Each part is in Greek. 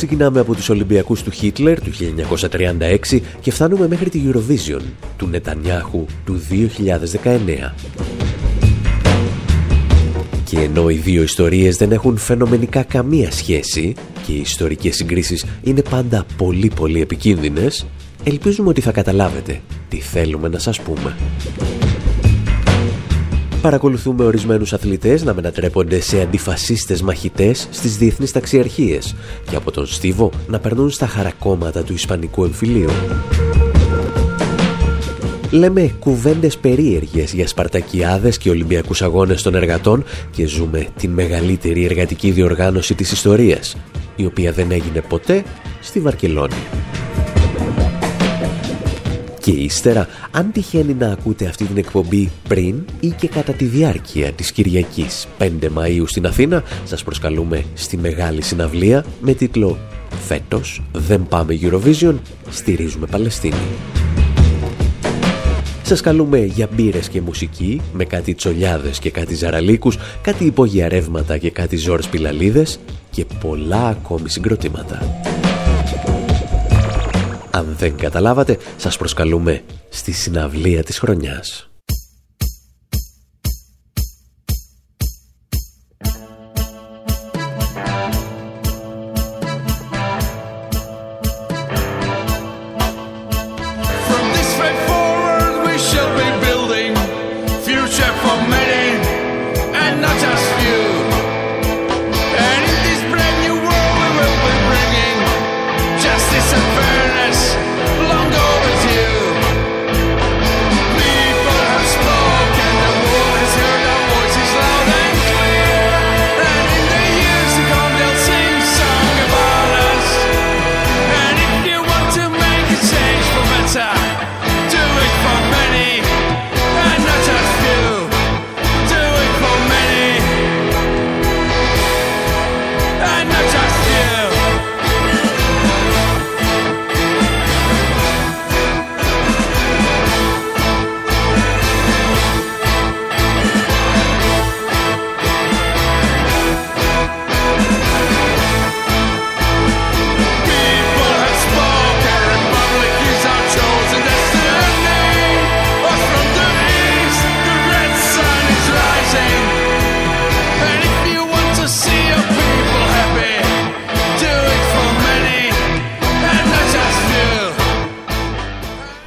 Ξεκινάμε από τους Ολυμπιακούς του Χίτλερ του 1936 και φτάνουμε μέχρι τη Eurovision του Νετανιάχου του 2019. Και ενώ οι δύο ιστορίες δεν έχουν φαινομενικά καμία σχέση και οι ιστορικές συγκρίσεις είναι πάντα πολύ πολύ επικίνδυνες, ελπίζουμε ότι θα καταλάβετε τι θέλουμε να σας πούμε. Παρακολουθούμε ορισμένους αθλητές να μετατρέπονται σε αντιφασίστες μαχητές στις διεθνείς ταξιαρχίες και από τον Στίβο να περνούν στα χαρακόμματα του Ισπανικού εμφυλίου. Λέμε κουβέντες περίεργες για Σπαρτακιάδες και Ολυμπιακούς Αγώνες των Εργατών και ζούμε την μεγαλύτερη εργατική διοργάνωση της ιστορίας, η οποία δεν έγινε ποτέ στη Βαρκελόνη. Και ύστερα, αν τυχαίνει να ακούτε αυτή την εκπομπή πριν ή και κατά τη διάρκεια της Κυριακής 5 Μαΐου στην Αθήνα, σας προσκαλούμε στη μεγάλη συναυλία με τίτλο «Φέτος δεν πάμε Eurovision, στηρίζουμε Παλαιστίνη». Σας καλούμε για μπύρες και μουσική, με κάτι τσολιάδες και κάτι ζαραλίκους, κάτι υπόγεια ρεύματα και κάτι ζόρες πιλαλίδες και πολλά ακόμη συγκροτήματα. Αν δεν καταλάβατε, σας προσκαλούμε στη συναυλία της χρονιάς.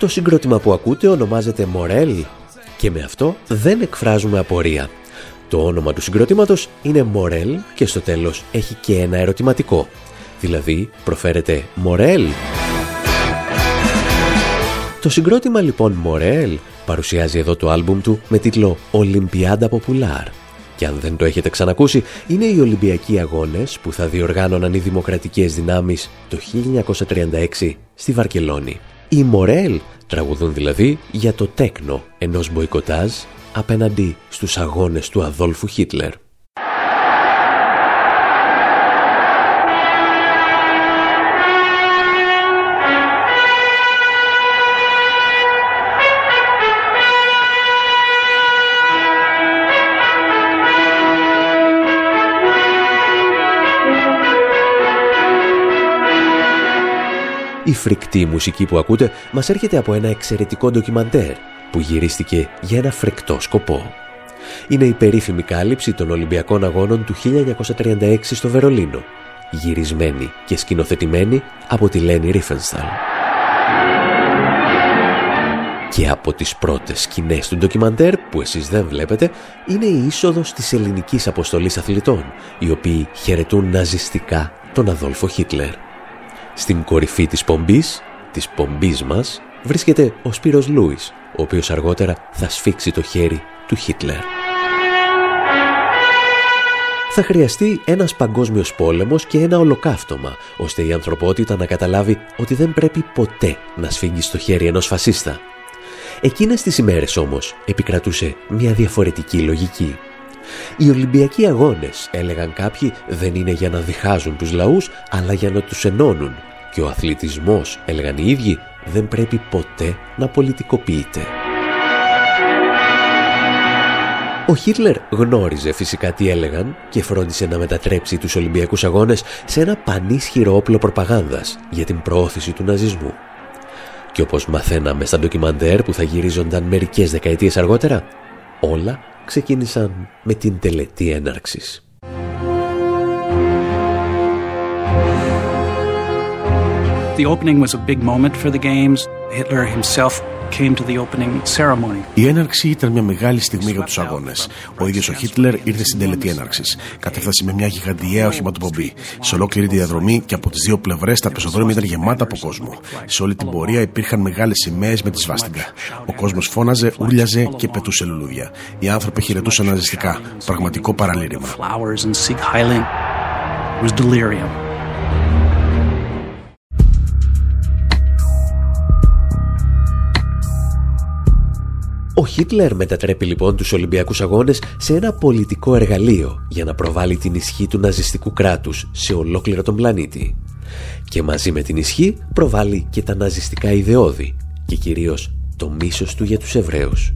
Το συγκρότημα που ακούτε ονομάζεται Μορέλ και με αυτό δεν εκφράζουμε απορία. Το όνομα του συγκροτήματος είναι Μορέλ και στο τέλος έχει και ένα ερωτηματικό. Δηλαδή προφέρεται Μορέλ. Το συγκρότημα λοιπόν Μορέλ παρουσιάζει εδώ το άλμπουμ του με τίτλο Olimpiada Popular. Και αν δεν το έχετε ξανακούσει, είναι οι Ολυμπιακοί Αγώνες που θα διοργάνωναν οι δημοκρατικές δυνάμεις το 1936 στη Βαρκελόνη. Οι Μορέλ τραγουδούν δηλαδή για το τέκνο ενός μποϊκοτάζ απέναντι στους αγώνες του Αδόλφου Χίτλερ. Η φρικτή μουσική που ακούτε μας έρχεται από ένα εξαιρετικό ντοκιμαντέρ που γυρίστηκε για ένα φρικτό σκοπό. Είναι η περίφημη κάλυψη των Ολυμπιακών Αγώνων του 1936 στο Βερολίνο, γυρισμένη και σκηνοθετημένη από τη Λένι Ρίφενσταλ. Και από τις πρώτες σκηνές του ντοκιμαντέρ που εσείς δεν βλέπετε είναι η είσοδος της ελληνικής αποστολής αθλητών, οι οποίοι χαιρετούν ναζιστικά τον Αδόλφο Χίτλερ. Στην κορυφή της πομπής, της πομπής μας, βρίσκεται ο Σπύρος Λούις, ο οποίος αργότερα θα σφίξει το χέρι του Χίτλερ. θα χρειαστεί ένας παγκόσμιος πόλεμος και ένα ολοκαύτωμα, ώστε η ανθρωπότητα να καταλάβει ότι δεν πρέπει ποτέ να σφίγγει στο χέρι ενός φασίστα. Εκείνες τις ημέρες όμως επικρατούσε μια διαφορετική λογική. Οι Ολυμπιακοί αγώνες, έλεγαν κάποιοι, δεν είναι για να διχάζουν τους λαούς, αλλά για να τους ενώνουν. Και ο αθλητισμός, έλεγαν οι ίδιοι, δεν πρέπει ποτέ να πολιτικοποιείται. Ο Χίτλερ γνώριζε φυσικά τι έλεγαν και φρόντισε να μετατρέψει τους Ολυμπιακούς Αγώνες σε ένα πανίσχυρο όπλο προπαγάνδας για την προώθηση του ναζισμού. Και όπως μαθαίναμε στα ντοκιμαντέρ που θα γυρίζονταν μερικές δεκαετίες αργότερα, όλα ξεκίνησαν με την τελετή έναρξης. The opening was a big moment for the games. Hitler himself η έναρξη ήταν μια μεγάλη στιγμή για τους αγώνες. Ο ίδιος ο Χίτλερ ήρθε στην τελετή έναρξης. Κατέφτασε με μια γιγαντιαία οχηματοπομπή. Σε ολόκληρη τη διαδρομή και από τις δύο πλευρές τα πεζοδρόμια ήταν γεμάτα από κόσμο. Σε όλη την πορεία υπήρχαν μεγάλες σημαίες με τη σβάστιγκα. Ο κόσμος φώναζε, ούρλιαζε και πετούσε λουλούδια. Οι άνθρωποι χαιρετούσαν ναζιστικά. Πραγματικό παραλήρημα. Ο Χίτλερ μετατρέπει λοιπόν τους Ολυμπιακούς Αγώνες σε ένα πολιτικό εργαλείο για να προβάλλει την ισχύ του ναζιστικού κράτους σε ολόκληρο τον πλανήτη. Και μαζί με την ισχύ προβάλλει και τα ναζιστικά ιδεώδη και κυρίως το μίσος του για τους Εβραίους.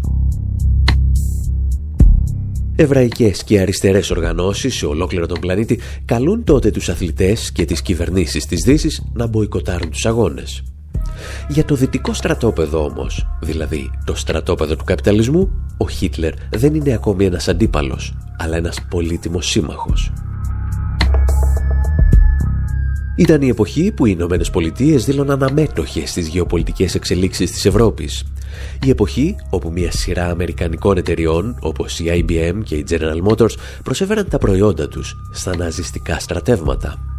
Εβραϊκές και αριστερές οργανώσεις σε ολόκληρο τον πλανήτη καλούν τότε τους αθλητές και τις κυβερνήσεις της Δύσης να μποϊκοτάρουν τους αγώνες. Για το δυτικό στρατόπεδο όμως, δηλαδή το στρατόπεδο του καπιταλισμού, ο Χίτλερ δεν είναι ακόμη ένας αντίπαλος, αλλά ένας πολύτιμος σύμμαχος. Ήταν η εποχή που οι Ηνωμένες Πολιτείες δήλωναν αμέτωχες στις γεωπολιτικές εξελίξεις της Ευρώπης. Η εποχή όπου μια σειρά αμερικανικών εταιριών όπως η IBM και η General Motors προσέφεραν τα προϊόντα τους στα ναζιστικά στρατεύματα.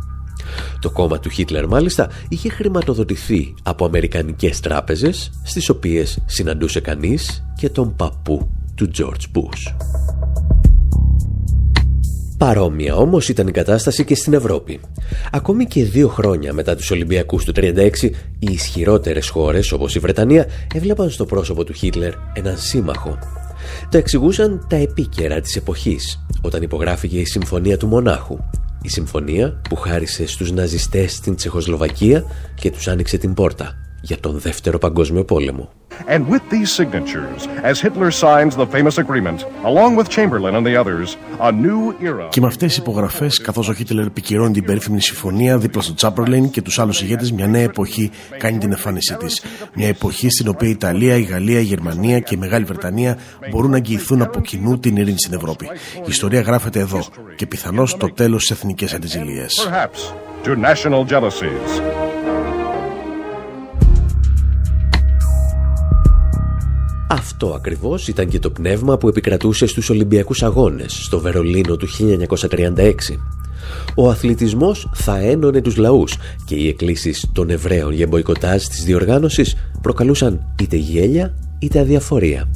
Το κόμμα του Χίτλερ μάλιστα είχε χρηματοδοτηθεί από αμερικανικές τράπεζες στις οποίες συναντούσε κανείς και τον παππού του George Bush. Παρόμοια όμως ήταν η κατάσταση και στην Ευρώπη. Ακόμη και δύο χρόνια μετά τους Ολυμπιακούς του 1936, οι ισχυρότερες χώρες όπως η Βρετανία έβλεπαν στο πρόσωπο του Χίτλερ έναν σύμμαχο. Το εξηγούσαν τα επίκαιρα της εποχής, όταν υπογράφηκε η Συμφωνία του Μονάχου, η συμφωνία που χάρισε στους ναζιστές στην Τσεχοσλοβακία και τους άνοιξε την πόρτα για τον Δεύτερο Παγκόσμιο Πόλεμο. And with these signatures, as Hitler signs the famous agreement, along with Chamberlain and the others, a new era. Και με αυτές τις υπογραφές, καθώς ο Χίτλερ επικυρώνει την περίφημη συμφωνία δίπλα στο Τσάπερλιν και τους άλλους ηγέτες, μια νέα εποχή κάνει την εμφάνισή της. Μια εποχή στην οποία η Ιταλία, η Γαλλία, η Γερμανία και η Μεγάλη Βρετανία μπορούν να εγγυηθούν από κοινού την ειρήνη στην Ευρώπη. Η ιστορία γράφεται εδώ και πιθανώς το τέλος της εθνικής αντιζηλίας. Αυτό ακριβώς ήταν και το πνεύμα που επικρατούσε στους Ολυμπιακούς Αγώνες στο Βερολίνο του 1936. Ο αθλητισμός θα ένωνε τους λαούς και οι εκκλήσεις των Εβραίων για μποϊκοτάζ της διοργάνωσης προκαλούσαν είτε γέλια είτε αδιαφορία.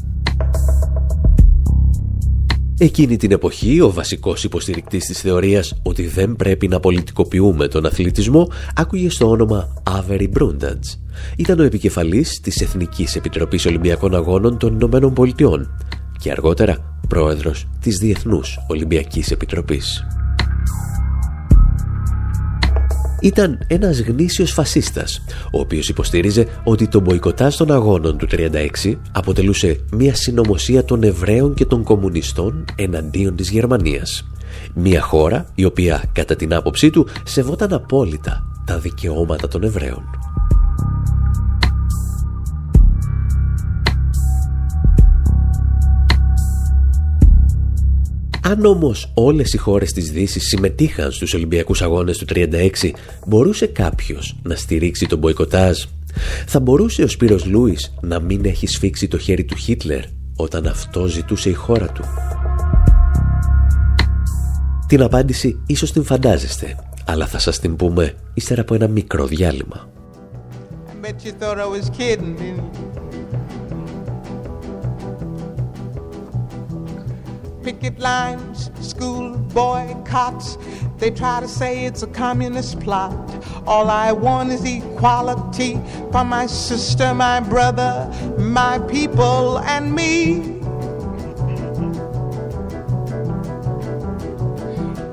Εκείνη την εποχή ο βασικός υποστηρικτής της θεωρίας ότι δεν πρέπει να πολιτικοποιούμε τον αθλητισμό άκουγε στο όνομα Avery Brundage. Ήταν ο επικεφαλής της Εθνικής Επιτροπής Ολυμπιακών Αγώνων των Ηνωμένων Πολιτειών και αργότερα πρόεδρος της Διεθνούς Ολυμπιακής Επιτροπής. Ήταν ένας γνήσιος φασίστας, ο οποίος υποστήριζε ότι το μποϊκοτάζ των αγώνων του 36 αποτελούσε μια συνωμοσία των Εβραίων και των κομμουνιστών εναντίον της Γερμανίας. Μια χώρα η οποία κατά την άποψή του σεβόταν απόλυτα τα δικαιώματα των Εβραίων. Αν όμως όλες οι χώρες της Δύσης συμμετείχαν στους Ολυμπιακούς Αγώνες του 36, μπορούσε κάποιος να στηρίξει τον μποϊκοτάζ; Θα μπορούσε ο Σπύρος Λούις να μην έχει σφίξει το χέρι του Χίτλερ όταν αυτό ζητούσε η χώρα του; Την απάντηση ίσως την φαντάζεστε, αλλά θα σας την πούμε ύστερα από ένα μικρό διάλειμμα. Picket lines, school boycotts. They try to say it's a communist plot. All I want is equality for my sister, my brother, my people, and me.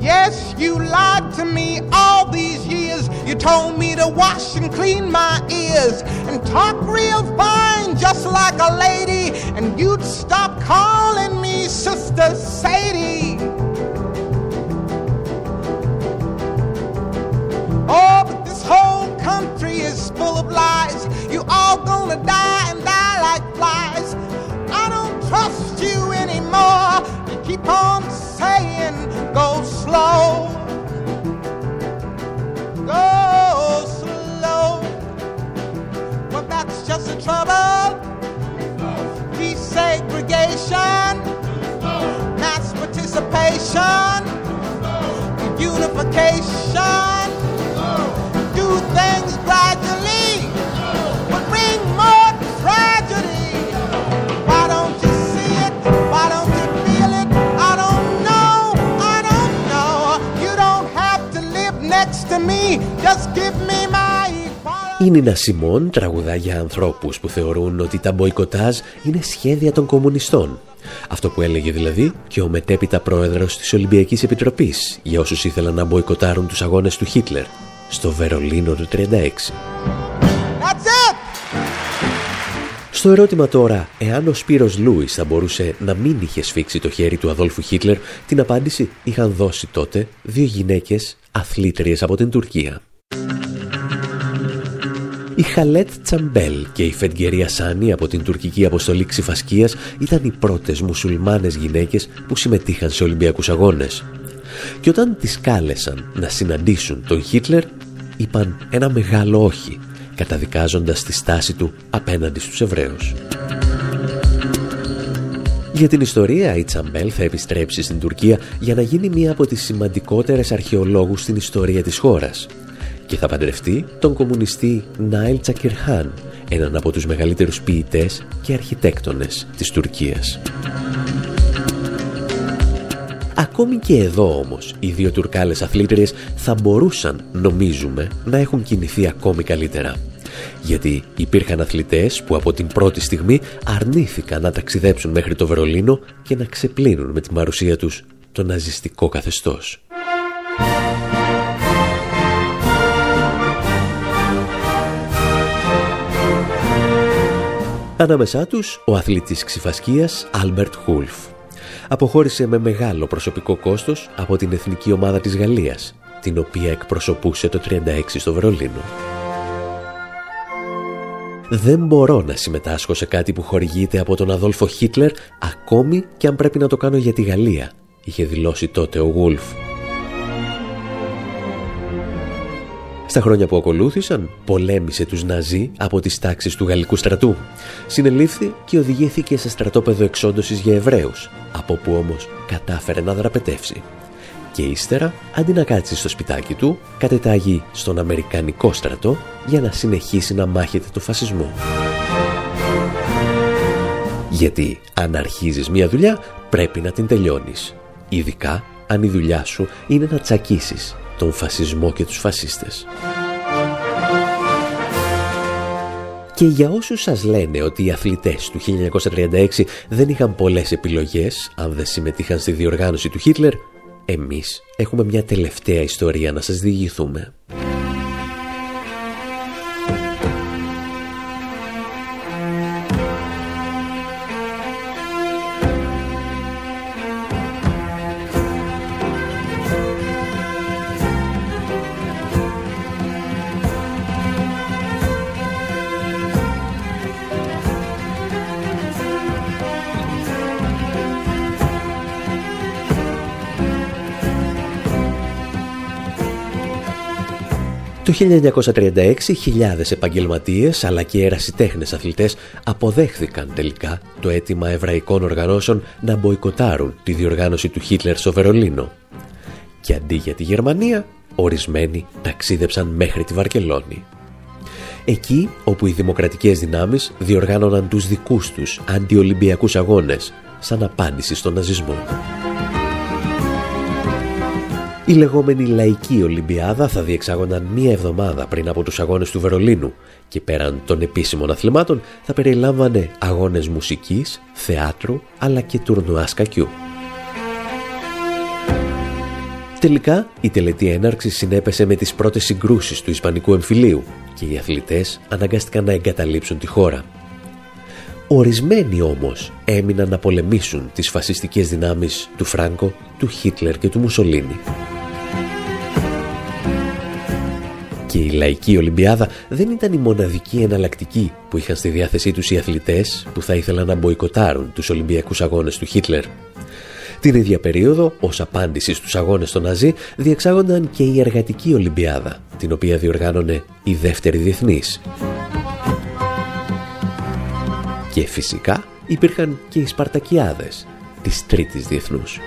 Yes, you lied to me. You told me to wash and clean my ears and talk real fine, just like a lady. And you'd stop calling me Sister Sadie. Oh, but this whole country is full of lies. You all gonna die and die like flies. I don't trust you anymore. You keep on saying go slow. That's just the trouble. Desegregation, mass participation, unification. Η Νίνα Σιμών τραγουδά για ανθρώπους που θεωρούν ότι τα μποϊκοτάζ είναι σχέδια των κομμουνιστών. Αυτό που έλεγε δηλαδή και ο μετέπειτα πρόεδρος της Ολυμπιακής Επιτροπής για όσους ήθελαν να μποϊκοτάρουν τους αγώνες του Χίτλερ στο Βερολίνο του 36. That's it! Στο ερώτημα τώρα, εάν ο Σπύρος Λούις θα μπορούσε να μην είχε σφίξει το χέρι του Αδόλφου Χίτλερ, την απάντηση είχαν δώσει τότε δύο γυναίκες αθλήτριες από την Τουρκία. Η Χαλέτ Τσαμπέλ και η Φεντγκερία Σάνι από την τουρκική αποστολή ξυφασκίας ήταν οι πρώτες μουσουλμάνες γυναίκες που συμμετείχαν σε Ολυμπιακούς Αγώνες. Και όταν τις κάλεσαν να συναντήσουν τον Χίτλερ, είπαν ένα μεγάλο όχι, καταδικάζοντας τη στάση του απέναντι στους Εβραίους. Για την ιστορία, η Τσαμπέλ θα επιστρέψει στην Τουρκία για να γίνει μία από τις σημαντικότερες αρχαιολόγους στην ιστορία της χώρας και θα παντρευτεί τον κομμουνιστή Νάιλ Τσακυρχάν, έναν από τους μεγαλύτερους ποιητές και αρχιτέκτονες της Τουρκίας. Ακόμη και εδώ όμως, οι δύο Τουρκάλες αθλήτριες θα μπορούσαν, νομίζουμε, να έχουν κινηθεί ακόμη καλύτερα. Γιατί υπήρχαν αθλητές που από την πρώτη στιγμή αρνήθηκαν να ταξιδέψουν μέχρι το Βερολίνο και να ξεπλύνουν με τη παρουσία τους το ναζιστικό καθεστώς. Ανάμεσά τους ο αθλητής ξιφασκίας Άλμπερτ Χούλφ. Αποχώρησε με μεγάλο προσωπικό κόστος από την εθνική ομάδα της Γαλλίας, την οποία εκπροσωπούσε το 36 στο Βερολίνο. Δεν μπορώ να συμμετάσχω σε κάτι που χορηγείται από τον Αδόλφο Χίτλερ, ακόμη και αν πρέπει να το κάνω για τη Γαλλία, είχε δηλώσει τότε ο Γούλφ. Στα χρόνια που ακολούθησαν, πολέμησε τους Ναζί από τις τάξεις του γαλλικού στρατού. Συνελήφθη και οδηγήθηκε σε στρατόπεδο εξόντωσης για Εβραίους, από που όμως κατάφερε να δραπετεύσει. Και ύστερα, αντί να κάτσει στο σπιτάκι του, κατετάγει στον Αμερικανικό στρατό για να συνεχίσει να μάχεται το φασισμό. Γιατί αν αρχίζεις μια δουλειά, πρέπει να την τελειώνεις. Ειδικά αν η δουλειά σου είναι να τσακίσεις τον φασισμό και τους φασίστες. Και για όσους σας λένε ότι οι αθλητές του 1936 δεν είχαν πολλές επιλογές αν δεν συμμετείχαν στη διοργάνωση του Χίτλερ, εμείς έχουμε μια τελευταία ιστορία να σας διηγηθούμε. Το 1936 χιλιάδες επαγγελματίες αλλά και ερασιτέχνες αθλητές αποδέχθηκαν τελικά το αίτημα εβραϊκών οργανώσεων να μποϊκοτάρουν τη διοργάνωση του Χίτλερ στο Βερολίνο. Και αντί για τη Γερμανία, ορισμένοι ταξίδεψαν μέχρι τη Βαρκελόνη. εκεί όπου οι δημοκρατικές δυνάμεις διοργάνωναν τους δικούς τους αντιολυμπιακούς αγώνες σαν απάντηση στον ναζισμό. Η λεγόμενη Λαϊκή Ολυμπιάδα θα διεξάγονταν μία εβδομάδα πριν από τους αγώνες του Βερολίνου και πέραν των επίσημων αθλημάτων θα περιλάμβανε αγώνες μουσικής, θεάτρου αλλά και τουρνουά σκακιού. Τελικά, η τελετή έναρξης συνέπεσε με τις πρώτες συγκρούσεις του Ισπανικού εμφυλίου και οι αθλητές αναγκάστηκαν να εγκαταλείψουν τη χώρα. Ορισμένοι όμως έμειναν να πολεμήσουν τις φασιστικές δυνάμεις του Φράγκο, του Χίτλερ και του Μουσολίνη. Και η Λαϊκή Ολυμπιάδα δεν ήταν η μοναδική εναλλακτική που είχαν στη διάθεσή τους οι αθλητές που θα ήθελαν να μποϊκοτάρουν τους Ολυμπιακούς Αγώνες του Χίτλερ. Την ίδια περίοδο, ως απάντηση στους αγώνες των Ναζί, διεξάγονταν και η Εργατική Ολυμπιάδα, την οποία διοργάνωνε η Δεύτερη Διεθνής. Και φυσικά υπήρχαν και οι Σπαρτακιάδες της Τρίτης Διεθνούς.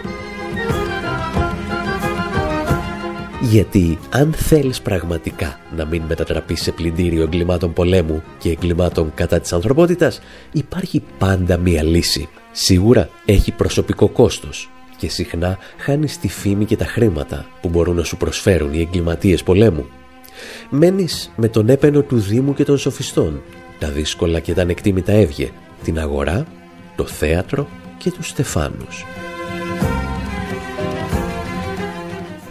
Γιατί αν θέλεις πραγματικά να μην μετατραπείς σε πλυντήριο εγκλημάτων πολέμου και εγκλημάτων κατά της ανθρωπότητας, υπάρχει πάντα μία λύση. Σίγουρα έχει προσωπικό κόστος και συχνά χάνεις τη φήμη και τα χρήματα που μπορούν να σου προσφέρουν οι εγκληματίες πολέμου. Μένεις με τον έπαινο του Δήμου και των σοφιστών, τα δύσκολα και τα ανεκτήμητα έβγε, την αγορά, το θέατρο και τους στεφάνους.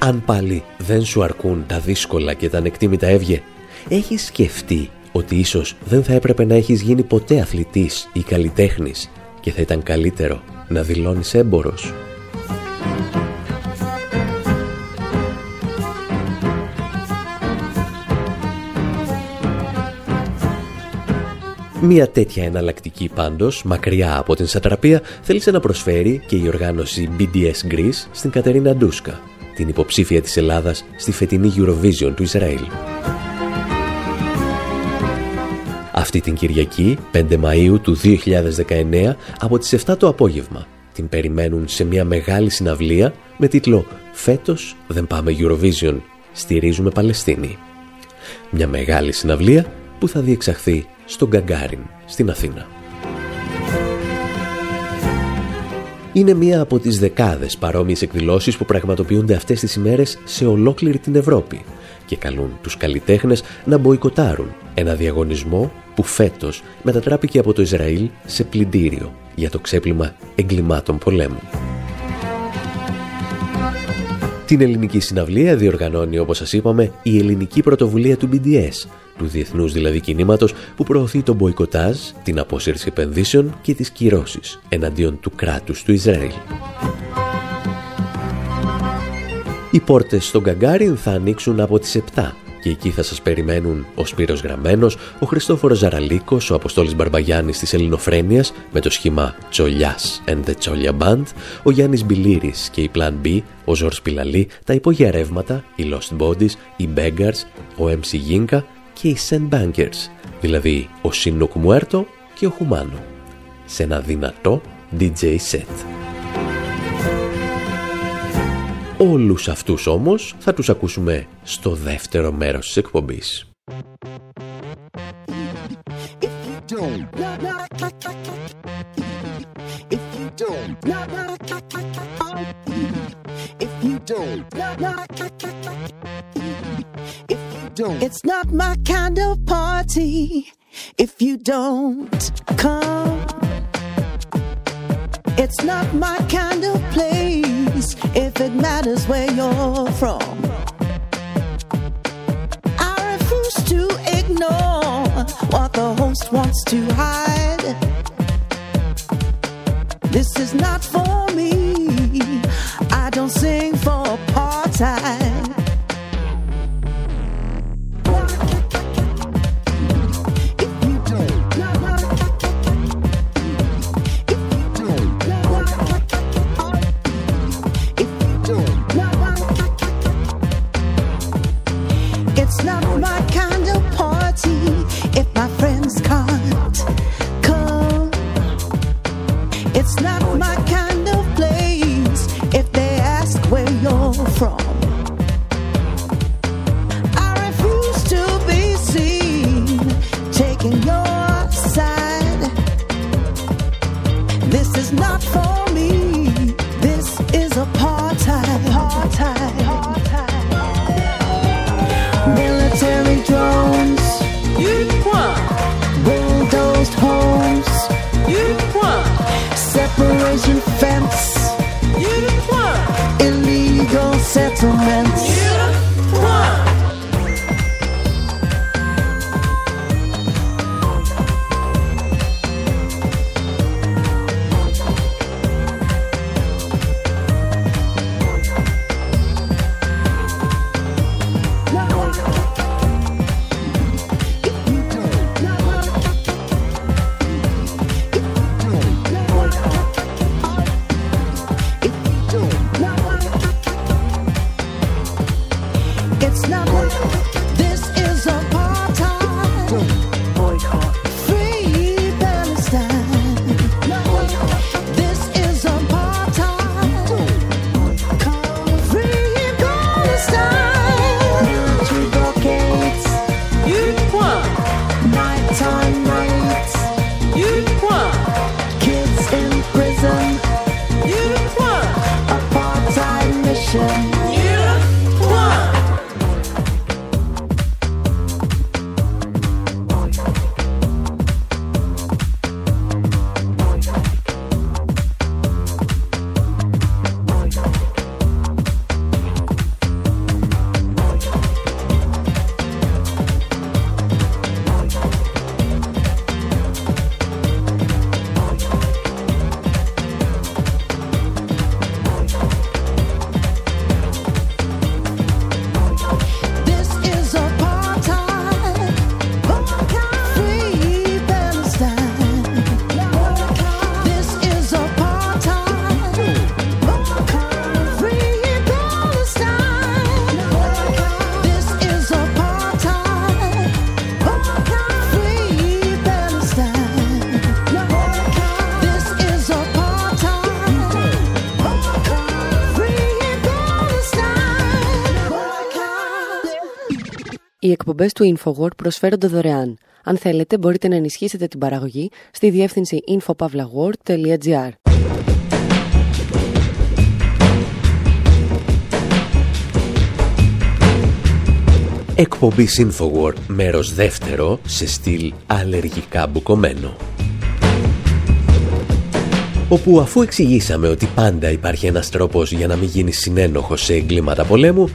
Αν πάλι δεν σου αρκούν τα δύσκολα και τα ανεκτήμητα έβγε, έχεις σκεφτεί ότι ίσως δεν θα έπρεπε να έχεις γίνει ποτέ αθλητής ή καλλιτέχνης και θα ήταν καλύτερο να δηλώνεις έμπορος; Μία τέτοια εναλλακτική πάντως, μακριά από την σατραπία, θέλησε να προσφέρει και η οργάνωση BDS Greece στην Κατερίνα Ντούσκα, την υποψήφια της Ελλάδας στη φετινή Eurovision του Ισραήλ. Αυτή την Κυριακή, 5 Μαΐου του 2019, από τις 7 το απόγευμα, την περιμένουν σε μια μεγάλη συναυλία με τίτλο «Φέτος δεν πάμε Eurovision, στηρίζουμε Παλαιστίνη». Μια μεγάλη συναυλία που θα διεξαχθεί στον Γκαγκάριν, στην Αθήνα. Είναι μία από τις δεκάδες παρόμοιες εκδηλώσεις που πραγματοποιούνται αυτές τις ημέρες σε ολόκληρη την Ευρώπη και καλούν τους καλλιτέχνες να μποϊκοτάρουν ένα διαγωνισμό που φέτος μετατράπηκε από το Ισραήλ σε πλυντήριο για το ξέπλυμα εγκλημάτων πολέμου. Την ελληνική συναυλία διοργανώνει, όπως σας είπαμε, η ελληνική πρωτοβουλία του BDS, του διεθνούς δηλαδή κινήματος που προωθεί τον μποϊκοτάζ, την απόσυρση επενδύσεων και τις κυρώσεις εναντίον του κράτους του Ισραήλ. Οι πόρτες στον Καγκάριν θα ανοίξουν από τις 7 και εκεί θα σας περιμένουν ο Σπύρος Γραμμένος, ο Χριστόφορος Ζαραλίκος, ο Αποστόλης Μπαρμπαγιάννης της Ελληνοφρένειας με το σχήμα Τσολιάς and the Τσόλια Band, ο Γιάννης Μπιλίρης και η Plan B, ο Ζορς Πιλαλή, τα υπόγεια ρεύματα, οι Lost Bodies, οι Beggars, ο MC Ginka και οι Sand Bankers, δηλαδή ο Σίνοκ Μουέρτο και ο Χουμάνο, σε ένα δυνατό DJ set. Όλους αυτούς όμως θα τους ακούσουμε στο δεύτερο μέρος της εκπομπής. It's not my kind of party if you don't come. It's not my kind of place if it matters where you're from. I refuse to ignore what the host wants to hide. This is not for me. I don't sing for part Οι εκπομπές του InfoWord προσφέρονται δωρεάν. Αν θέλετε, μπορείτε να ενισχύσετε την παραγωγή στη διεύθυνση infopavlagor.gr. Εκπομπή Infowar, μέρος δεύτερο, σε στυλ αλλεργικά μπουκωμένο. Όπου αφού εξηγήσαμε ότι πάντα υπάρχει ένας τρόπος για να μην γίνει συνένοχος σε εγκλήματα πολέμου,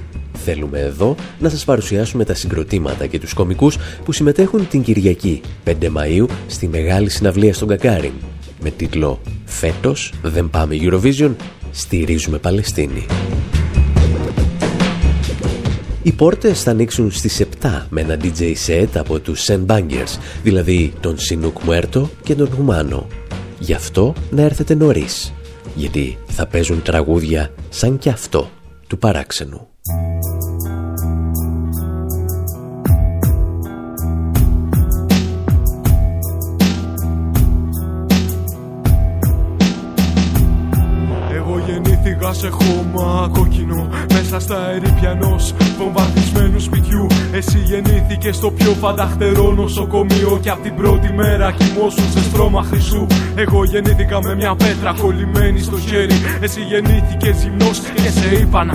θέλουμε εδώ να σας παρουσιάσουμε τα συγκροτήματα και τους κομικούς που συμμετέχουν την Κυριακή 5 Μαΐου στη Μεγάλη Συναυλία στον Κακάριν με τίτλο «Φέτος δεν πάμε Eurovision, στηρίζουμε Παλαιστίνη». Οι πόρτες θα ανοίξουν στις 7 με ένα DJ set από τους Sen Bangers, δηλαδή τον Σινούκ Μουέρτο και τον Χουμάνο. Γι' αυτό να έρθετε νωρίς, γιατί θα παίζουν τραγούδια σαν κι αυτό του παράξενου. Πήγα σε χώμα κόκκινο Μέσα στα ερήπια ενό βομβαρδισμένου σπιτιού Εσύ γεννήθηκες στο πιο φανταχτερό νοσοκομείο Και απ' την πρώτη μέρα κοιμώσουν σε στρώμα χρυσού. Εγώ γεννήθηκα με μια πέτρα κολλημένη στο χέρι. Εσύ γεννήθηκες ζυμνός και σε είπα να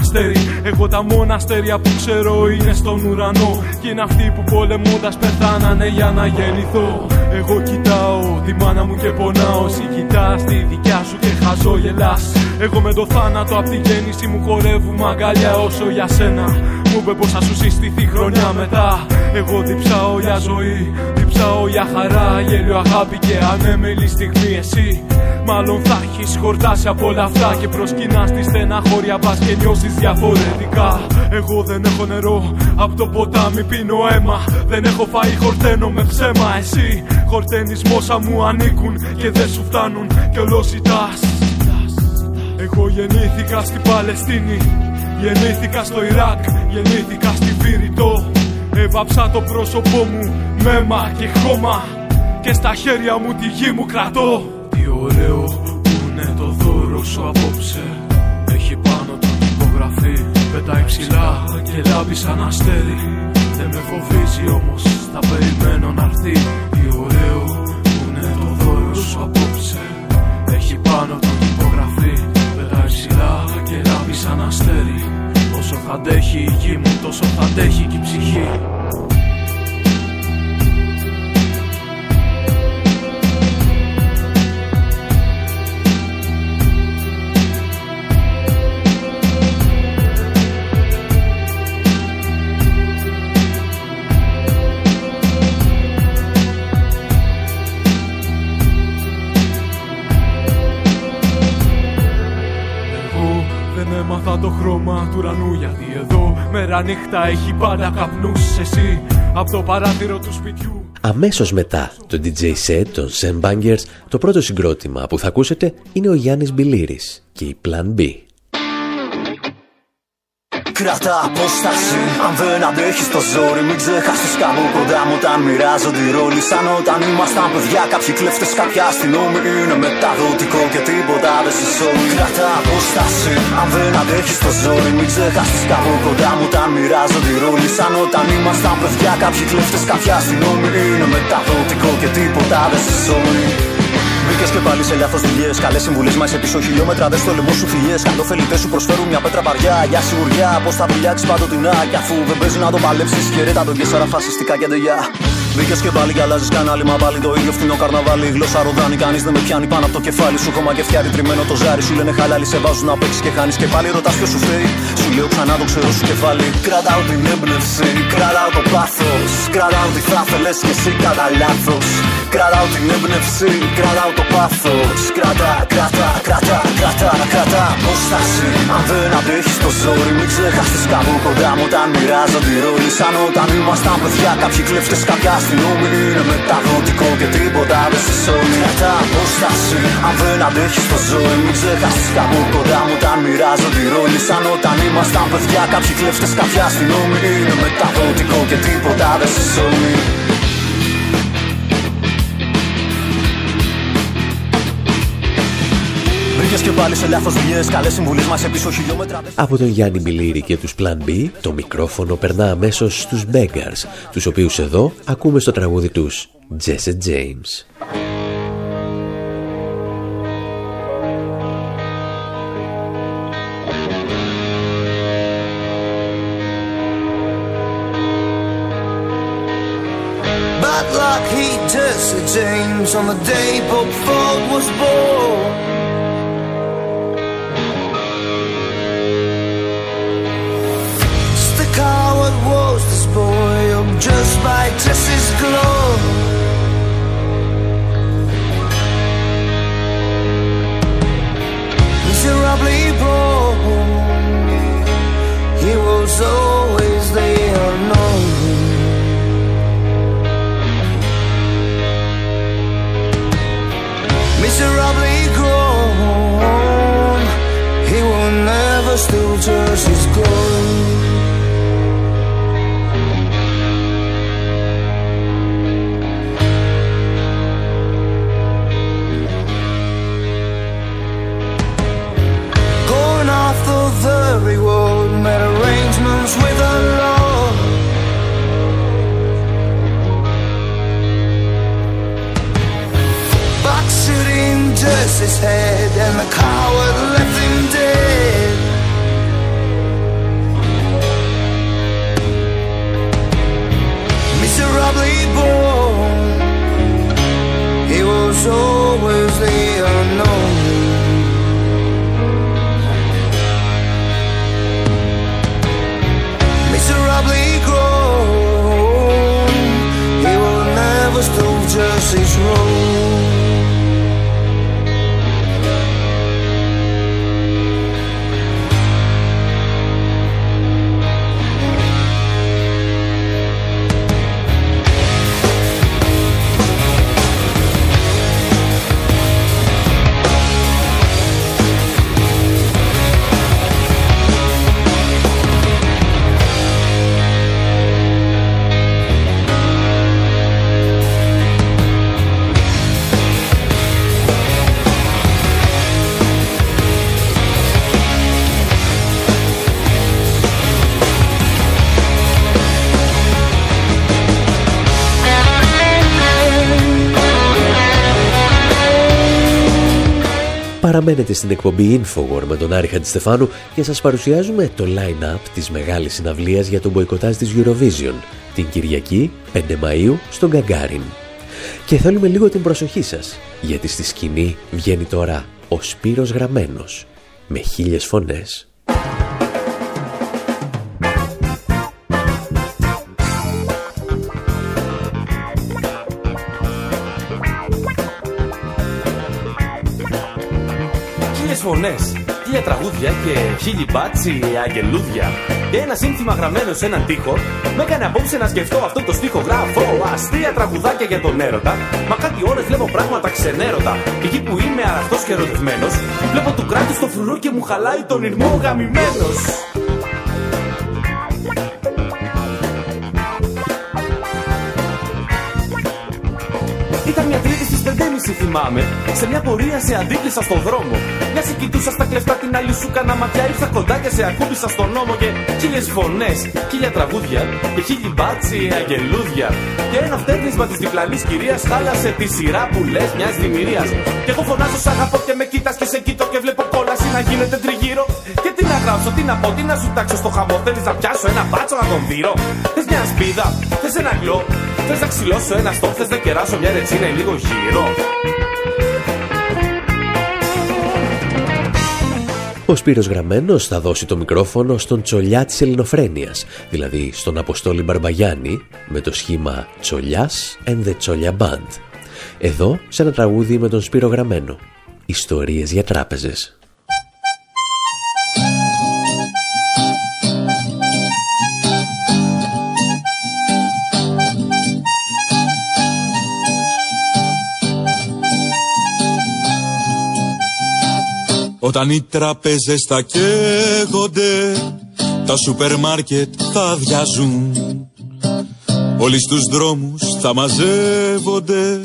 Εγώ τα μόνα αστέρια που ξέρω είναι στον ουρανό. Και είναι αυτοί που πολεμώντας πεθάνανε για να γεννηθώ. Εγώ κοιτάω τη μάνα μου και πονάω. Εσύ κοιτάς τη δικιά σου και χαζόγελας Εγώ με το θάνατο απ' τη γέννηση μου χορεύουμε αγκαλιά όσο για σένα Μου είπε πως θα σου συστηθεί χρονιά μετά Εγώ διψάω για ζωή, διψάω για χαρά Γέλιο αγάπη και ανέμελη στιγμή εσύ Μάλλον θα έχεις χορτάσει από όλα αυτά Και προσκυνάς στη στεναχώρια πας και νιώσεις διαφορετικά. Εγώ δεν έχω νερό, από το ποτάμι πίνω αίμα. Δεν έχω φάει, χορταίνω με ψέμα. Εσύ χορταίνεις όσα μου ανήκουν και δεν σου φτάνουν. Και όλος εγώ γεννήθηκα στην Παλαιστίνη Γεννήθηκα στο Ιράκ Γεννήθηκα στη Βηρητό Έβαψα το πρόσωπό μου με αίμα και χώμα Και στα χέρια μου τη γη μου κρατώ. Τι ωραίο που είναι το δώρο σου απόψε. Έχει πάνω το υπογραφή Πετάει ψηλά και λάμπει σαν αστέρι. Δεν με φοβίζει όμως Θα περιμένω να έρθει. Τι ωραίο που είναι το δώρο σου απόψε. Έχει πάνω το σαν αστέρι Όσο θα αντέχει η γη μου τόσο θα αντέχει και η ψυχή μέρα νύχτα έχει πάντα καπνούς Εσύ από το παράθυρο του σπιτιού Αμέσως μετά το DJ set των Sam Bangers το πρώτο συγκρότημα που θα ακούσετε είναι ο Γιάννης Μπιλίρης και η Plan B. Κρατά απόσταση. Αν δεν αντέχει το ζόρι, μην ξεχάσει κάπου κοντά μου όταν μοιράζονται οι ρόλοι. Σαν όταν ήμασταν παιδιά, κάποιοι κλέφτε, κάποια αστυνόμοι. Είναι μεταδοτικό και τίποτα δεν σε σώζει. Κρατά απόσταση. Αν δεν αντέχει το ζόρι, μην ξεχάσει κάπου κοντά μου όταν μοιράζονται οι ρόλοι. Σαν όταν ήμασταν παιδιά, κάποιοι κλέφτε, κάποια αστυνόμοι. Είναι μεταδοτικό και τίποτα δεν σε σώζει. Μπήκες και πάλι σε λάθος δουλειές. Καλές συμβουλές μα πίσω χιλιόμετρα. Δε στο λαιμό σου φιλιέ. Καντοφελιτέ σου προσφέρουν μια πέτρα βαριά. Για σιγουριά, πώς θα βουλιάξει παντοτινά. Κι αφού δεν παίζει να το παλέψεις, χαιρέτα τον κέσσερα φασιστικά και ντεγιά. Μπήκες και πάλι και αλλάζεις κανάλι, μα πάλι το ίδιο φθηνό καρναβάλι. Γλώσσα ροδάνει, κανείς δεν με πιάνει πάνω από το κεφάλι σου. Χώμα και φτιάρι τριμμένο το ζάρι σου λένε χαλάλι. Σε βάζουν να παίξεις και χάνεις και πάλι ρωτάς ποιος σου φταίει. Σου λέω ξανά το ξέρω σου κεφάλι. Κρατάω την έμπνευση, κρατάω το πάθος. Κρατάω τι θα θέλες και εσύ κατά λάθος. Κρατάω την έμπνευση, κρατάω το πάθος. Κρατά, κρατά, κρατά, κρατά, κρατά απόσταση. Αν δεν αντέχει το ζόρι, μην ξεχάσεις κάπου κοντά μου όταν μοιράζονται οι ρόλοι. Σαν όταν ήμασταν παιδιά, κάποιοι κλέφτες, κάποια αστυνόμοι. Είναι μεταδοτικό και τίποτα δεν σε σώνει. Κρατά απόσταση. Αν δεν αντέχει το ζόρι, μην ξεχάσεις κάπου κοντά μου όταν μοιράζονται οι ρόλοι. Σαν όταν ήμασταν παιδιά, κάποιοι κλέφτες, κάποια αστυνόμοι. Είναι μεταδοτικό και τίποτα δεν σε σώνει. Και πάλι σε λάθος δουλειές Καλές συμβουλές μας πίσω χιλιόμετρας Από τον Γιάννη Μιλήρη και τους Plan B, το μικρόφωνο περνά αμέσως στους Beggars, τους οποίους εδώ ακούμε στο τραγούδι τους Jesse James. Bad luck, he Jesse James on the day Bob Ford was born. Just by Jesse's glow. Miserably born, he was always the unknown. miserably grown. He will never still just his glory. Παραμένετε στην εκπομπή Infowar με τον Άρη Χαντιστεφάνου και σας παρουσιάζουμε το line-up της μεγάλης συναυλίας για τον μποϊκοτάζ της Eurovision την Κυριακή 5 Μαΐου στον Γκαγκάριν. Και θέλουμε λίγο την προσοχή σας, γιατί στη σκηνή βγαίνει τώρα ο Σπύρος Γραμμένος με χίλιες φωνές. Φωνές, χίλια τραγούδια και χίλιοι μπάτσι αγγελούδια. Και ένα σύνθημα γραμμένο σε έναν τοίχο με έκανε απόψε να σκεφτώ αυτό το στίχο. Γράφω αστεία τραγουδάκια για τον έρωτα. Μα κάτι ώρες βλέπω πράγματα ξενέρωτα. Και εκεί που είμαι αραχτός και ερωτευμένος, βλέπω του κράτους το φρουρό και μου χαλάει τον ηρμό γαμημένος. Ήταν μια τρίτη στι 5.30 θυμάμαι. Σε μια πορεία σε αντίκλεισα στον δρόμο. Μια σε κοιτούσα στα κλεφτά την άλλη σου κάνα ματιά. Ήρθα κοντά και σε ακούμπησα στον νόμο. Και χίλιες φωνές, χίλια τραγούδια. Και χίλιοι μπάτσι αγγελούδια. Και ένα φτέρνισμα τη διπλανής κυρίας χάλασε τη σειρά που λες μιας δημιουργίας. Και εγώ φωνάζω σ' αγαπώ και με κοίτα και σε κοιτώ και βλέπω κόλαση να γίνεται τριγύρω. Και τι να γράψω, τι να πω, τι να σου τάξω στο χαμό. Θέλεις να πιάσω ένα μπάτσο να τον δείρω. Θες μια σπίδα, θες ένα γλό. Θες να ξυλώσω ένα στόχο, θες να κεράσω μια ρετσίνα ή λίγο γύρω. Ο Σπύρος Γραμμένος θα δώσει το μικρόφωνο στον τσολιά της ελληνοφρένειας, δηλαδή στον Αποστόλη Μπαρμπαγιάννη, με το σχήμα «Τσολιάς and the Τσόλια Band». Εδώ, σε ένα τραγούδι με τον Σπύρο Γραμμένο. Ιστορίες για τράπεζες. Όταν οι τραπέζες θα καίγονται Τα σούπερ μάρκετ θα αδειάζουν. Όλοι στους δρόμους θα μαζεύονται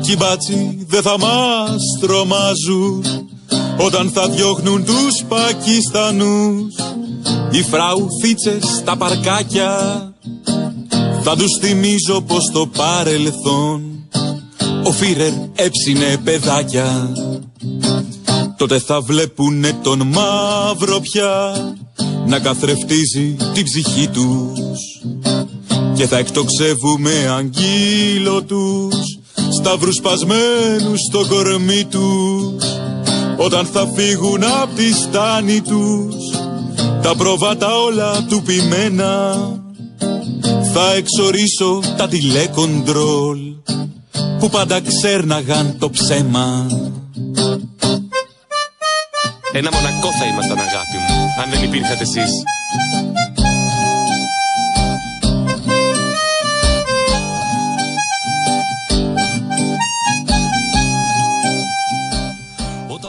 Κι οι μπάτσοι δεν θα μας τρομάζουν. Όταν θα διώχνουν τους Πακιστανούς οι φραουφίτσες στα παρκάκια. Θα τους θυμίζω πως το παρελθόν ο Φίρερ έψινε παιδάκια τότε θα βλέπουνε τον μαύρο πια να καθρεφτίζει την ψυχή τους. Και θα εκτοξεύουμε αγγείλο τους σταύρους σπασμένους στο κορμί τους. Όταν θα φύγουν απ' τη στάνη τους τα προβάτα όλα του πειμένα. Θα εξορίσω τα τηλεκοντρόλ που πάντα ξέρναγαν το ψέμα Ένα μονακό θα ήμασταν αγάπη μου Αν δεν υπήρχατε εσείς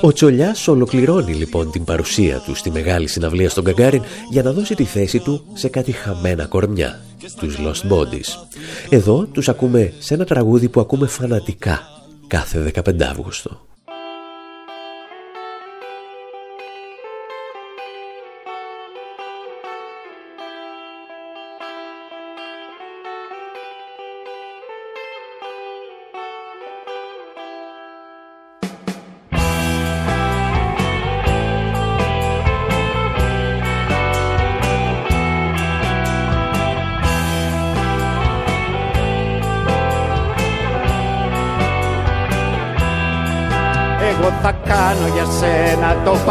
Ο Τσολιάς ολοκληρώνει λοιπόν την παρουσία του στη μεγάλη συναυλία στον Καγκάριν για να δώσει τη θέση του σε κάτι χαμένα κορμιά, τους Lost Bodies. Εδώ τους ακούμε σε ένα τραγούδι που ακούμε φανατικά κάθε 15 Αύγουστο.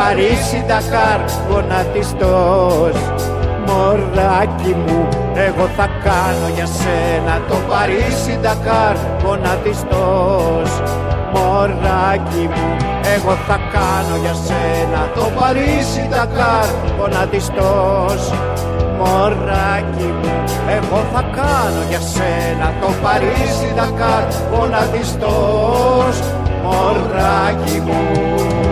Σένα το Παρίσι Ντακάρ γονατιστός Μωράκι μου, εγώ θα κάνω για σένα το Παρίσι Ντακάρ γονατιστός Μωράκι μου, εγώ θα κάνω για σένα το Παρίσι Ντακάρ γονατιστός Μωράκι μου, εγώ θα κάνω για σένα το Παρίσι Ντακάρ γονατιστός Μωράκι μου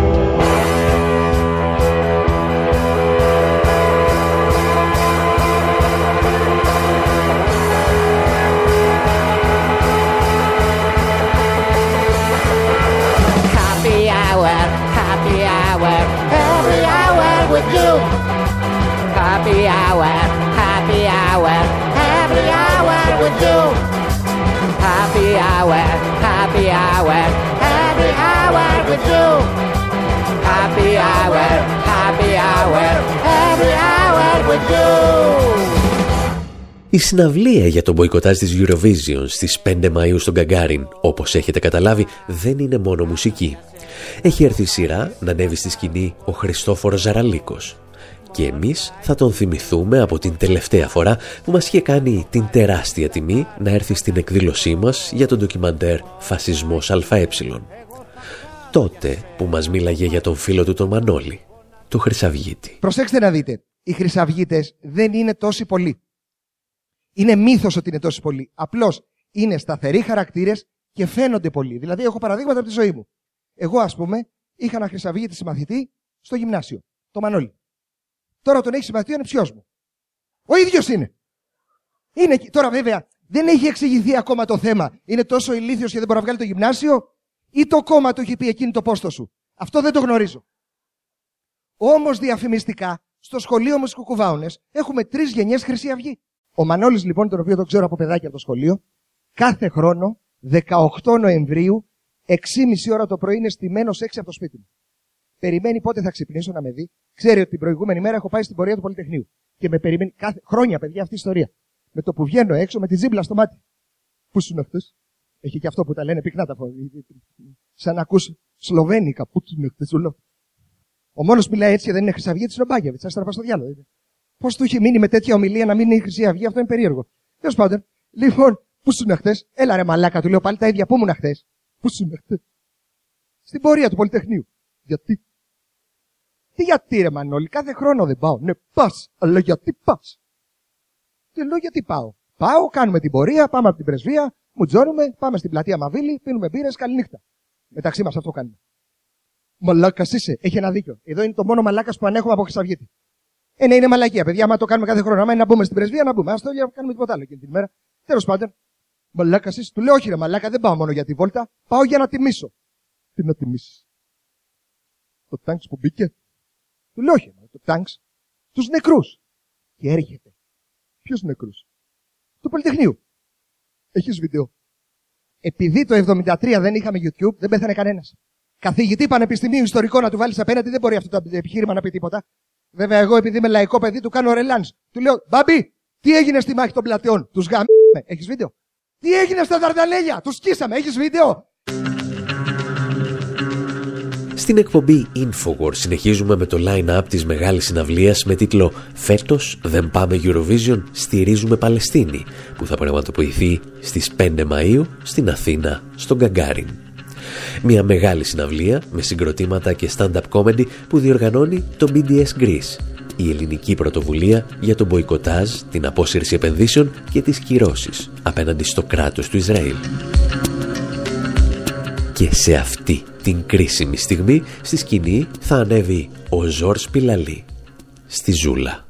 Η συναυλία για τον μποϊκοτάζ της Eurovision στις 5 Μαΐου στον Καγκάριν, όπως έχετε καταλάβει, δεν είναι μόνο μουσική. Έχει έρθει η σειρά να ανέβει στη σκηνή ο Χριστόφορος Ζαραλίκος. Και εμείς θα τον θυμηθούμε από την τελευταία φορά που μας είχε κάνει την τεράστια τιμή να έρθει στην εκδήλωσή μας για τον ντοκιμαντέρ «Φασισμός ΑΕ». Τότε που μας μίλαγε για τον φίλο του τον Μανώλη, τον Χρυσαυγίτη. Προσέξτε να δείτε. Οι χρυσαυγίτες δεν είναι τόσοι πολλοί. Είναι μύθος ότι είναι τόσοι πολλοί. Απλώς είναι σταθεροί χαρακτήρες και φαίνονται πολλοί. Δηλαδή, έχω παραδείγματα από τη ζωή μου. Εγώ, ας πούμε, είχα ένα χρυσαυγίτη συμμαθητή στο γυμνάσιο. Το Μανώλη. Τώρα τον έχει συμμαθητή ο ανεψιός μου. Ο ίδιος είναι. είναι. εκεί. Τώρα, βέβαια, δεν έχει εξηγηθεί ακόμα το θέμα. Είναι τόσο ηλίθιος και δεν μπορεί να βγάλει το γυμνάσιο, ή το κόμμα του έχει πει εκείνη το πόστο σου; Αυτό δεν το γνωρίζω. Όμως διαφημιστικά, στο σχολείο μου στις Κουκουβάουνες, έχουμε τρεις γενιές Χρυσή Αυγή. Ο Μανώλης λοιπόν, τον οποίο τον ξέρω από παιδάκι από το σχολείο, κάθε χρόνο, 18 Νοεμβρίου, 6,5 ώρα το πρωί είναι στημένο 6 από το σπίτι μου. Περιμένει πότε θα ξυπνήσω να με δει. Ξέρει ότι την προηγούμενη μέρα έχω πάει στην πορεία του Πολυτεχνείου. Και με περιμένει κάθε χρόνια, παιδιά, αυτή η ιστορία. Με το που βγαίνω έξω με τη ζύμπλα στο μάτι. Πού σου είναι αυτέ. Έχει και αυτό που τα λένε πυκνά τα φωνή. Σαν να ακούς Σλοβένικα. Πού του είναι αυτέ, σου λέω. Ο μόνος που μιλάει έτσι και δεν είναι Χρυσαυγίτης είναι ο Μπάγκεβιτς. Α στο διάλογο. Πώς του είχε μείνει με τέτοια ομιλία να μην είναι η Χρυσή Αυγή, αυτό είναι περίεργο. Τέλος πάντων, λοιπόν, πού σου είναι χθες; Έλα ρε μαλάκα, του λέω πάλι τα ίδια. Πού ήμουν χθες; Πού σου είναι χθες; Στην πορεία του Πολυτεχνείου. Γιατί; Τι γιατί ρε Μανώλη, κάθε χρόνο δεν πάω. Ναι, πας, αλλά γιατί πας; Τι λέω γιατί πάω; Πάω, κάνουμε την πορεία, πάμε από την πρεσβεία, μουτζώνουμε, πάμε στην πλατεία Μαβίλη, πίνουμε μπύρες, καληνύχτα. Μεταξύ μας αυτό κάνουμε. Μαλάκας είσαι, έχει ένα δίκιο. Εδώ είναι το μόνο μαλάκας που ανέχομαι από Χρυσαυγίτη. Ε, ναι, είναι μαλακία, παιδιά. Άμα το κάνουμε κάθε χρόνο, άμα είναι να μπούμε στην πρεσβεία, να μπούμε. Α το για να κάνουμε τίποτα άλλο εκείνη την ημέρα. Τέλος πάντων, μαλάκα εσύ, του λέω, Όχι, ρε μαλάκα, δεν πάω μόνο για τη βόλτα, πάω για να τιμήσω. Τι να τιμήσεις; Το τάγκς που μπήκε. Του λέω όχι, το τάγκς. Τους νεκρούς. Και έρχεται. Ποιου νεκρούς; Του Πολυτεχνείου. Έχεις βίντεο. Επειδή το 73 δεν είχαμε YouTube, δεν πέθανε κανένας. Καθηγητή πανεπιστημίου ιστορικό να του βάλεις απέναντι, δεν μπορεί αυτό το επιχείρημα να πει τίποτα. Βέβαια, εγώ επειδή είμαι λαϊκό παιδί, του κάνω ρελάνς. Του λέω, Μπαμπί, τι έγινε στη μάχη των πλατεών. Τους γαμίσαμε. Έχεις βίντεο; Τι έγινε στα Δαρδαλέλια. Τους σκίσαμε. Έχεις βίντεο; Στην εκπομπή Infowars συνεχίζουμε με το line-up της μεγάλης συναυλίας με τίτλο «Φέτος δεν πάμε Eurovision, στηρίζουμε Παλαιστίνη» που θα πραγματοποιηθεί στις 5 Μαΐου στην Αθήνα, στον Γκαγκάριν. Μια μεγάλη συναυλία με συγκροτήματα και stand-up comedy που διοργανώνει το BDS Greece, η ελληνική πρωτοβουλία για τον μποϊκοτάζ, την απόσυρση επενδύσεων και τις κυρώσεις απέναντι στο κράτος του Ισραήλ. Και σε αυτή την κρίσιμη στιγμή στη σκηνή θα ανέβει ο Ζόρς Πιλαλή στη Ζούλα.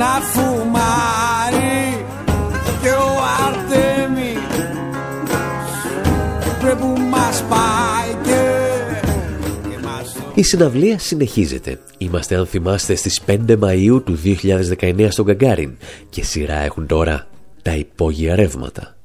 Να φουμάρει και ο Αρτέμι Βρε που μας πάει και Η συναυλία συνεχίζεται. Είμαστε, αν θυμάστε, στις 5 Μαΐου του 2019 στον Γκαγκάριν και σειρά έχουν τώρα τα υπόγεια ρεύματα.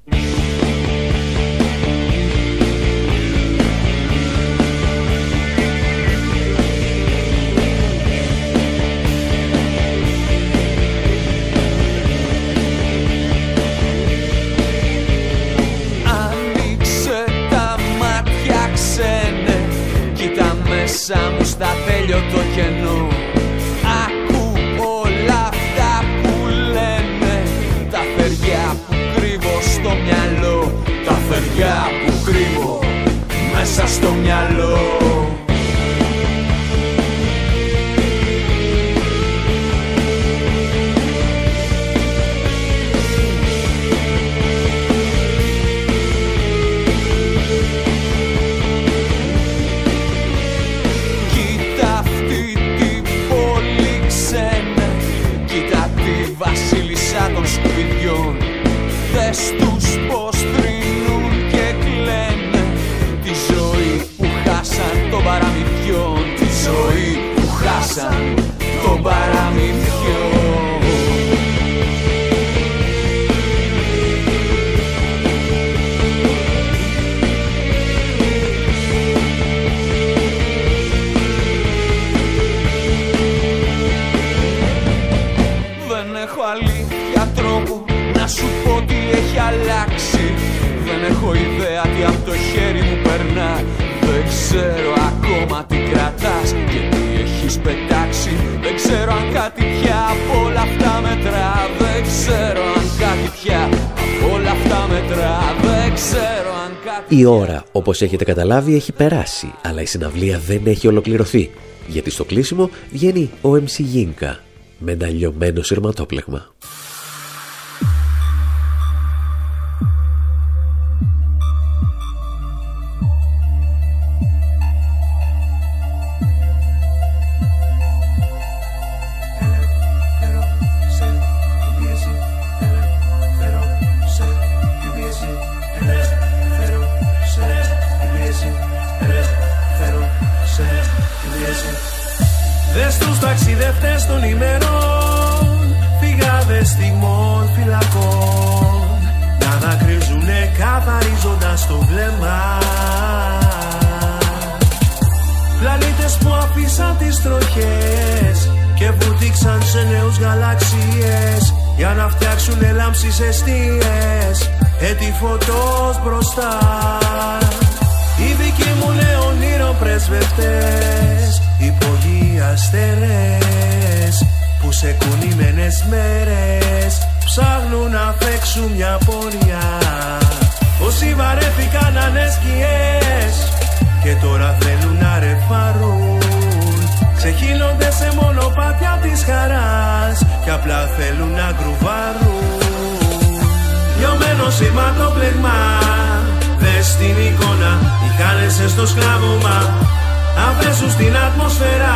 Η ώρα, όπως έχετε καταλάβει, έχει περάσει, αλλά η συναυλία δεν έχει ολοκληρωθεί. Γιατί στο κλείσιμο βγαίνει ο MC Γίνκα με ένα λιωμένο σειρματόπλεγμα. Φωτός μπροστά. Οι δικοί μου νέων πρεσβευτές Υπογείοι αστερές Που σε κουνημένες μέρες Ψάχνουν να φέξουν μια πορεία. Όσοι βαρέθηκαν να είναι σκιές Και τώρα θέλουν να ρεφαρούν Ξεχύνονται σε μονοπάτια της χαράς Και απλά θέλουν να γκρουβάρουν Λιωμένο σηματοπλεγμά Δες την εικόνα, οι χάνεσαι στο σκλάβωμα Αφέσου στην ατμοσφαίρα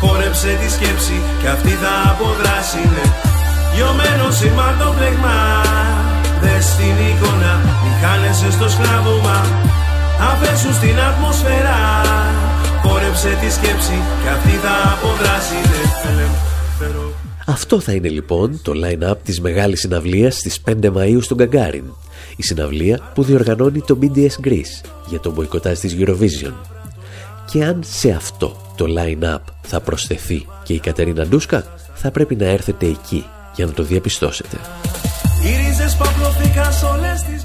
Χόρεψε τη σκέψη και αυτή θα αποδράσει ναι. Λιωμένο σηματοπλεγμά Δες την εικόνα, οι χάνεσαι στο σκλάβωμα Αφέσου στην ατμοσφαίρα Χόρεψε τη σκέψη και αυτή θα αποδράσει ναι. Αυτό θα είναι λοιπόν το line-up της μεγάλης συναυλίας στις 5 Μαΐου στον Καγκάριν. Η συναυλία που διοργανώνει το BDS Greece για τον μποϊκοτάζ της Eurovision. Και αν σε αυτό το line-up θα προσθεθεί και η Κατερίνα Ντούσκα, θα πρέπει να έρθετε εκεί για να το διαπιστώσετε.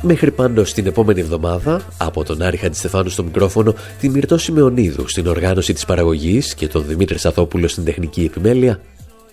Μέχρι πάντως την επόμενη εβδομάδα, από τον Άρη Χαντιστεφάνου στο μικρόφωνο, τη Μυρτώ Σιμεωνίδου στην οργάνωση της παραγωγής και τον Δημήτρη Σαθόπουλο στην τεχνική επιμέλεια,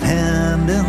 Hand in